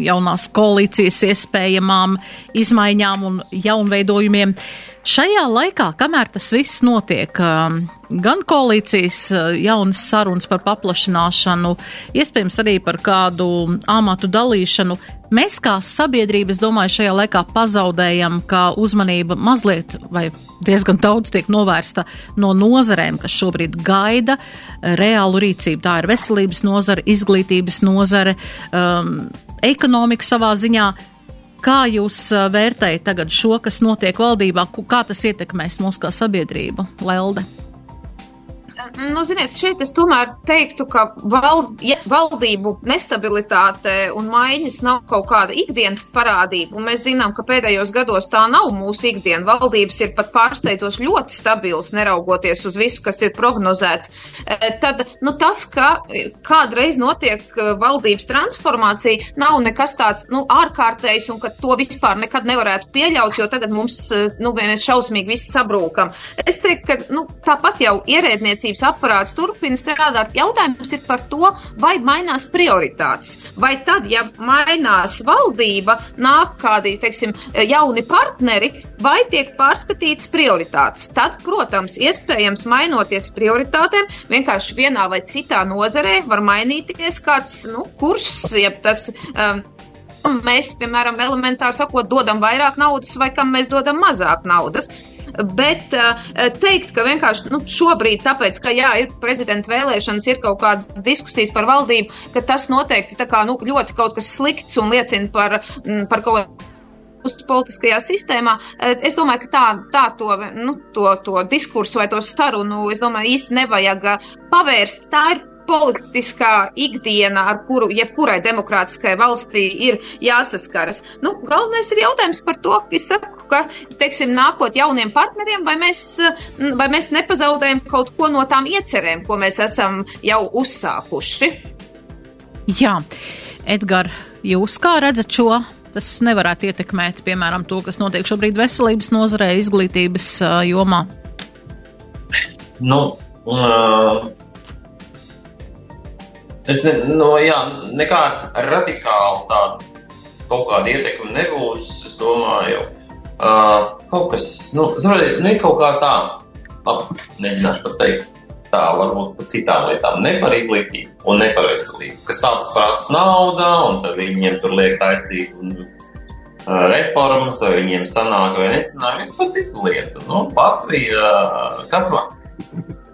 jaunās koalīcijas iespējamām izmaiņām un jaunveidojumiem. Šajā laikā, kamēr tas viss notiek, um, gan koalīcijas uh, jaunas sarunas par paplašināšanu, iespējams arī par kādu amatu dalīšanu, mēs kā sabiedrība, es domāju, šajā laikā pazaudējam, ka uzmanība mazliet vai diezgan daudz tiek novērsta no nozarēm, kas šobrīd gaida reālu rīcību. Tā ir veselības nozare, izglītības nozare, um, ekonomika savā ziņā. Kā jūs vērtējat tagad šo, kas notiek valdībā, kā tas ietekmēs mūs kā sabiedrību, Lelde? Nu, ziniet, šeit es tomēr teiktu, ka vald, ja valdību nestabilitāte un maiņas nav kaut kāda ikdienas parādība, un mēs zinām, ka pēdējos gados tā nav mūsu ikdiena. Valdības ir pat pārsteidzoši ļoti stabilas, neraugoties uz visu, kas ir prognozēts. Tad nu, tas, ka kādreiz notiek valdības transformācija, nav nekas tāds nu, ārkārtējs, un ka to vispār nekad nevarētu pieļaut, jo tagad mums nu, mēs šausmīgi visi sabrūkam. Es teiktu, ka nu, tāpat jau ierēdniecība saimniecības aparāts turpina strādāt. Jautājums ir par to, vai mainās prioritātes. Vai tad, ja mainās valdība, nāk kādi, teiksim, jauni partneri, vai tiek pārskatītas prioritātes. Tad, protams, iespējams, mainoties prioritātēm, vienkārši vienā vai citā nozarē var mainīties kāds nu, kurs, jeb tas. Um, Mēs, piemēram, elementāri sakot, dodam vairāk naudas, vai kam mēs dodam mazāk naudas. Bet uh, teikt, ka vienkārši nu, šobrīd, tāpēc, ka jā, ir prezidenta vēlēšanas, ir kaut kādas diskusijas par valdību, ka tas noteikti kā, nu, ļoti kaut kas slikts un liecina par, mm, par kaut ko politiskajā sistēmā. Eh, es domāju, ka tā, tā to, nu, to, to diskursu vai to sarunu, es domāju, īsti nevajag eh, pavērst. Tā ir politiskā ikdiena, ar kuru jebkurai demokrātiskai valstī ir jāsaskaras. Nu, galvenais ir jautājums par to, ka es saku, ka, teiksim, nākot jauniem partneriem, vai mēs, vai mēs nepazaudējam kaut ko no tām iecerēm, ko mēs esam jau uzsākuši. Jā, Edgar, jūs kā redzat šo? Tas nevarētu ietekmēt, piemēram, to, kas notiek šobrīd veselības nozarē, izglītības jomā. Nu, uh, Es ne, no, jā, nekāds radikāli tāda kaut kāda ietekme nebūs. Es domāju, uh, kaut kas, nu, zināmā, ne kaut kā tā, labi, mēģināšu pat teikt. tālu varbūt par citām lietām, ne par izglītību un ne par veselību, kas abas prasa nauda, un tad viņiem tur liek taisīt un, uh, reformas, vai viņiem sanāk vai nesanāk, viss par citu lietu. Nu, Latvija, kas man?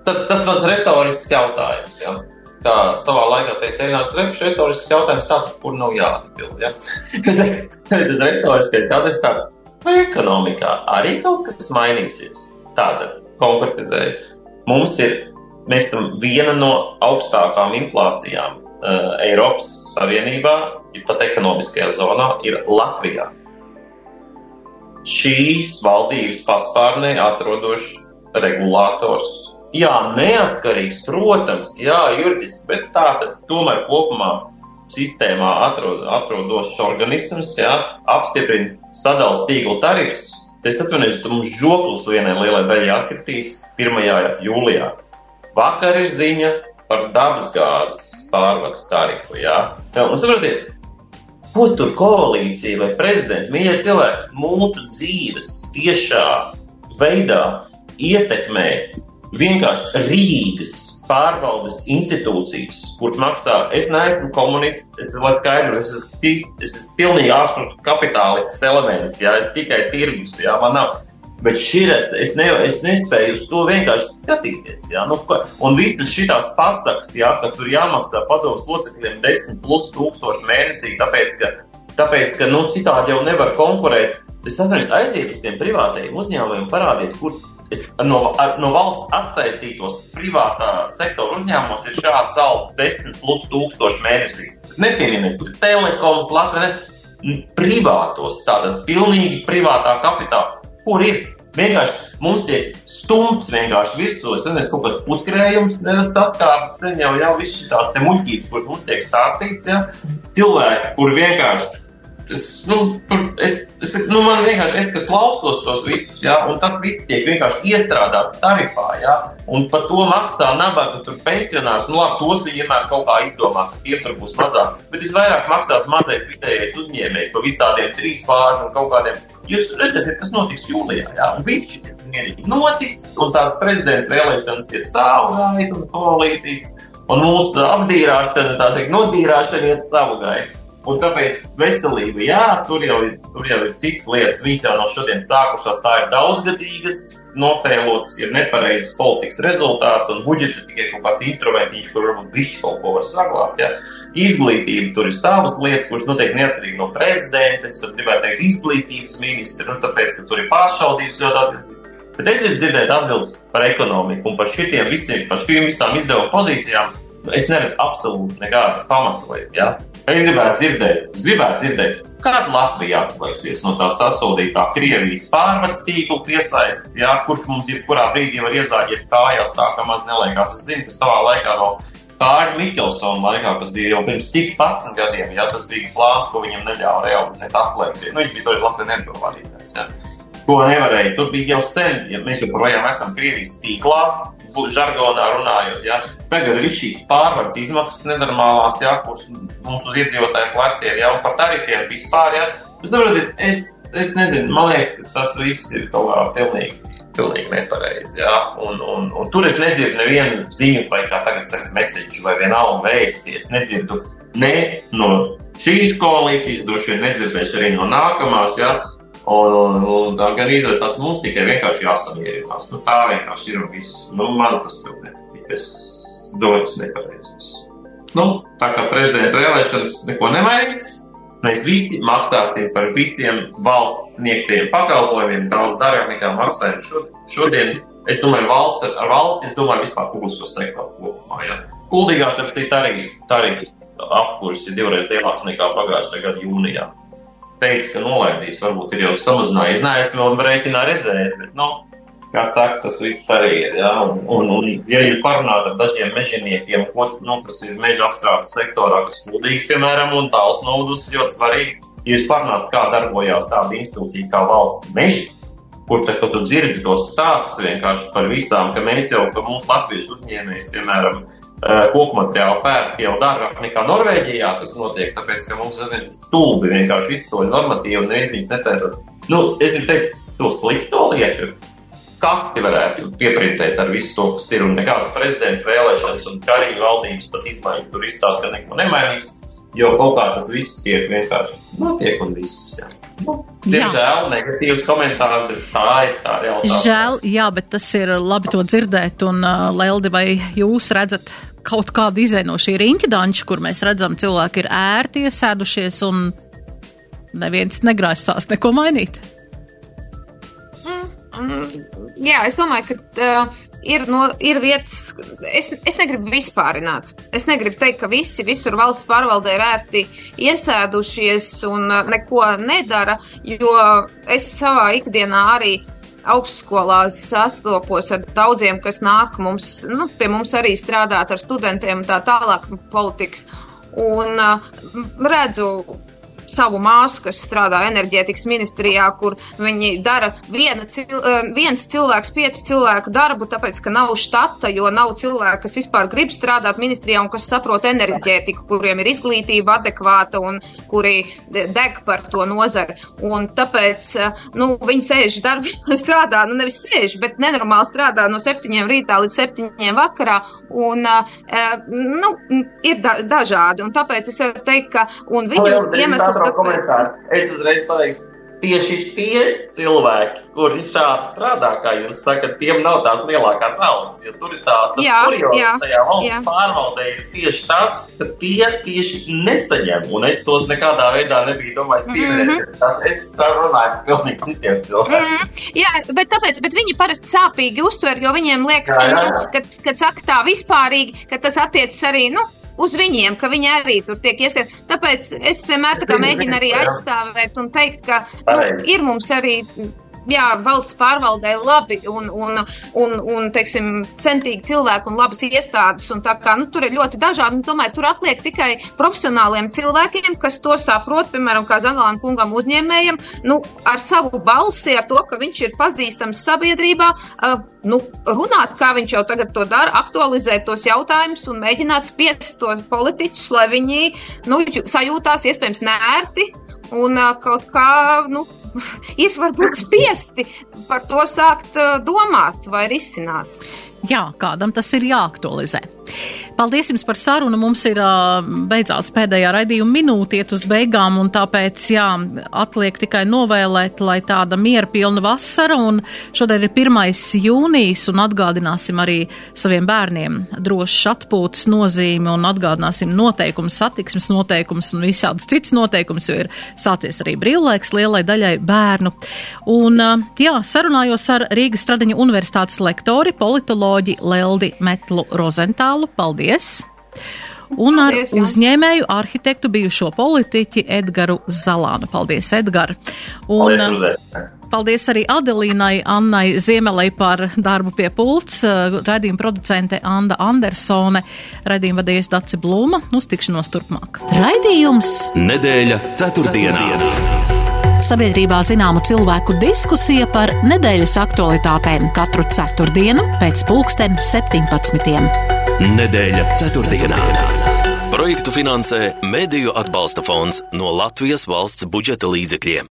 Tad, tas man retorisks jautājums, ja? Kā savā laikā teica Einārs Repš, retorisks jautājums tāds, kur nav jāatbild, ja? tas retoriskais jautājums tāds, vai ekonomikā arī kaut kas mainīsies? Tātad, konkretizēju, mums ir, mēs esam viena no augstākām inflācijām uh, Eiropas Savienībā, pat ekonomiskajā zonā, ir Latvijā. Šīs valdības paspārnē atrodošs regulators. Jā, neatkarīgs, protams, jā, juridiski, bet tā tomēr kopumā sistēmā atrod, atrodošs organisms, jā, apstiprina sadalījuma tīkla tarifus, Es atvainojos, ka mums žoklis vienai lielai daļai atkritīs 1. jūlijā. Vakar ir ziņa par dabasgāzes pārvades tarifu. Jā un saprotiet, ko tur koalīcija vai prezidents, mīļie cilvēki, mūsu dzīves tiešā veidā ietekmē vienkārši Rīgas pārvaldes institūcijas, kur maksā, es neesmu komunists, es lai skaidru, es esmu, es esmu pilnīgi ārpus kapitālistas elements, jā, es tikai tirgus, jā, man nav. Bet šis es, ne, es nespēju uz to vienkārši skatīties. Jā, nu, un visas šīs pastakas, jā, ka tur jāmaksā padomus locekļiem 10 plus tūkstoši mēnesī, tāpēc, ka, tāpēc, ka nu, citādi jau nevar konkurēt. Es atceros, aiziet uz tiem privātajiem uzņēmumiem, parādiet, kur no, no valsts atsaistītos privātā sektora uzņēmumos ir šāds algas 10 plus tūkstoši mēnesī. Nepieminiet, telekoms, Latvija, ne, privātos, tātad pilnīgi privātā kapitāla. Kur ir? Vienkārši mums tiek stumts vienkārši virsū. Es nezinu, kaut kāds puskrējums, tas kāds jau, jau viss šīs te muļķības, kuras mums tiek stāstīts, ja? cilvēki, kur vienkārši es, nu, es, es, nu, man vienkārši, es klausos tos visus, ja, un tas viss tiek vienkārši iestrādāts tarifā, ja, un par to maksā nabaga tur pensionārs, nu, labi, tos viņi vienmēr kaut kā izdomā, ka tie tur būs mazāk, bet visvairāk maksās mazais vidējais uzņēmējs par visādiem trīs fāžu un kaut kādiem. Jūs redzēsiet, kas notiks jūlijā, jā, un viss šis ir noticis, un tāds prezidenta vēlēšanas ir savu gaitu un koalīcijas, un mūsu apdīrāšana, tā teikt, nodīrāšana iet savu gaitu. Un tāpēc veselība, jā, tur jau, ir, tur jau ir citas lietas. Viņas jau no šodienas sākušās, tā ir daudzgadīgas, nofēlotas, ir nepareizas politikas rezultāts, un budžets ir tikai kaut kāds instrumentiņš, kur varbūt viņš kaut ko var saglabāt. Ja. Izglītība tur ir savas lietas, kuras noteikti neatkarīgi no prezidenta. Es gribētu teikt, izglītības ministra, nu, tāpēc, ka tur ir pāršaudības ļoti attīstīts. Bet es gribu dzirdēt atbildes par ekonomiku un par šitiem visiem, par šīm visām izdevuma pozīcijām. Es neredzu absolūti nekādu pamatojumu. Ja? Es gribētu dzirdēt, es gribētu dzirdēt, kāda Latvija atslēgsies no tā sasodītā Krievijas pārvades tīkla piesaistes, jā, kurš mums jebkurā brīdī var iezāģēt kājās, tā kā maz neliekās. Es zinu, ka savā laikā no Kārļa Mikelsona laikā, kas bija jau pirms cik 11 gadiem, jā, tas bija plāns, ko viņam neļāva realizēt atslēgties. Nu, viņš bija toreiz Latvijas energo vadītājs. Jā. Ko nevarēja. Tur bija jau sen, ja mēs joprojām esam Krievijas tīklā, žargonā runājot. Ja. Tagad ir šīs pārvades izmaksas nenormālās, ja, kuras mums uz iedzīvotāju pleciem jau par tarifiem vispār. Ja. Jūs saprotat, es, es nezinu, man liekas, ka tas viss ir kaut kā pilnīgi. Pilnīgi nepareizi. Ja? Un, un, un tur es nedzirdu nevienu ziņu, vai kā tagad saka, mēsīču, vai vienalga vēsti. Es nedzirdu ne no šīs koalīcijas, droši vien nedzirdēšu arī no nākamās. Ja? Un, un, tā gan izvēlēt, tas mums tikai vienkārši jāsamierinās. Nu, tā vienkārši ir un viss. Nu, man tas tur nepatīk. Es domāju, tas nepareizs. Nu, tā kā prezidenta vēlēšanas neko nemainīs, mēs visi maksāsim par visiem valsts sniegtiem pakalpojumiem daudz dārgāk nekā maksājam šodien. Es domāju, valsts ar, ar valsti, es domāju, vispār publisko sektoru kopumā. Ja. Kuldīgās ar arī tarifs apkurs ir divreiz lielāks nekā pagājušajā gada jūnijā teica, ka nolaidīs, varbūt ir jau samazinājies. Nē, es vēl rēķinā redzējis, bet, nu, kā saka, tas viss arī ir. Ja? Un, un, un, ja jūs parunājat ar dažiem mežoniekiem, ko, nu, kas ir meža apstrādes sektorā, kas kūdīgs, piemēram, un tāls novadus ļoti svarīgi, ja jūs parunājat, kā darbojās tāda institūcija kā valsts meži, kur te, tu dzirdi tos stāstus vienkārši par visām, ka mēs jau, ka mūsu latviešu uzņēmējs, piemēram, koku materiālu pērk jau dārgāk nekā Norvēģijā tas notiek, tāpēc, ka mums ir stulbi vienkārši izstoļi normatīvi un neviens viņus netaisās. Nu, es gribu teikt, to slikto lietu. kasti varētu pieprintēt ar visu to, kas ir, un nekādas prezidenta vēlēšanas un karīņu valdības pat izmaiņas tur izstāsta, ka neko nemainīs, jo kaut kā tas viss iet vienkārši notiek un viss. Jā. Nu, Diemžēl negatīvs komentārs, bet tā ir tā realitāte. Žēl, jā, bet tas ir labi to dzirdēt, un uh, Leldi, vai jūs redzat kaut kādu izēju no šī riņķidanča, kur mēs redzam, cilvēki ir ērti iesēdušies un neviens negrāsās neko mainīt? Mm, jā, es domāju, ka uh, ir, no, ir vietas, es, es negribu vispārināt. Es negribu teikt, ka visi visur valsts pārvaldē ir ērti iesēdušies un uh, neko nedara, jo es savā ikdienā arī augstskolās sastopos ar daudziem, kas nāk mums, nu, pie mums arī strādāt ar studentiem un tā tālāk politikas. Un uh, redzu savu māsu, kas strādā enerģētikas ministrijā, kur viņi dara viena, cil, eh, viens cilvēks piecu cilvēku darbu, tāpēc, ka nav štata, jo nav cilvēku, kas vispār grib strādāt ministrijā un kas saprot enerģētiku, kuriem ir izglītība adekvāta un kuri deg par to nozari. Un tāpēc, eh, nu, viņi sēž darbā, strādā, nu, nevis sēž, bet nenormāli strādā no septiņiem rītā līdz septiņiem vakarā, un, uh, nu, ir da dažādi, un tāpēc es varu teikt, ka, viņu iemesls, komentāru. Es uzreiz pateikšu, tieši tie cilvēki, kuri šādi strādā, kā jūs sakat, tiem nav tās lielākās algas. Jo tur ir tā, kurjos tajā valsts pārvaldē ir tieši tas, ka tie tieši nesaņem. Un es tos nekādā veidā nebiju domājis pieminēt. Mm -hmm. Es tā runāju par pilnīgi citiem cilvēkiem. Mm -hmm. Jā, bet tāpēc, bet viņi parasti sāpīgi uztver, jo viņiem liekas, jā, jā, jā. ka, nu, kad, kad saka tā vispārīgi, ka tas attiecas arī, nu, uz viņiem, ka viņi arī tur tiek ieskatīti. Tāpēc es vienmēr tā mēģinu arī aizstāvēt un teikt, ka nu, ir mums arī jā, valsts pārvaldē labi un, un, un, un teiksim, centīgi cilvēki un labas iestādes. Un kā, nu, tur ir ļoti dažādi. Tomēr tur atliek tikai profesionāliem cilvēkiem, kas to saprot, piemēram, kā Zanelāna kungam uzņēmējiem, nu, ar savu balsi, ar to, ka viņš ir pazīstams sabiedrībā. Uh, nu, runāt, kā viņš jau tagad to dara, aktualizēt tos jautājumus un mēģināt spiest tos politiķus, lai viņi nu, sajūtās iespējams nērti un uh, kaut kā nu, ir varbūt spiesti par to sākt domāt vai risināt. Jā, kādam tas ir jāaktualizē. Paldies jums par sarunu. Mums ir beidzās pēdējā raidījuma minūte iet uz beigām, un tāpēc, jā, atliek tikai novēlēt, lai tāda miera pilna vasara, un šodien ir 1. jūnijas, un atgādināsim arī saviem bērniem drošas atpūtas nozīmi, un atgādināsim noteikumus, satiksmes noteikumus un visādus citus noteikumus, jo ir sācies arī brīvlaiks lielai daļai bērnu. Un, jā, sarunājos ar Rīgas Stradiņa universitātes lektori, politoloģi Leldi Metlu Rozentālu. Paldies! Paldies! Un ar Paldies, uzņēmēju arhitektu bijušo politiķi Edgaru Zalānu. Paldies, Edgar! Un, Paldies, Paldies arī Adelīnai Annai Ziemelei par darbu pie pults, redījuma producente Anda Andersone, redījuma vadījies Daci Blūma. Uz tikšanos turpmāk. Raidījums Nedēļa ceturtdienā. ceturtdienā. Sabiedrībā zināma cilvēku diskusija par nedēļas aktualitātēm katru ceturtdienu pēc pulksten 17. Nedēļa ceturtdienā. Projektu finansē Mēdīju atbalsta fonds no Latvijas valsts budžeta līdzekļiem.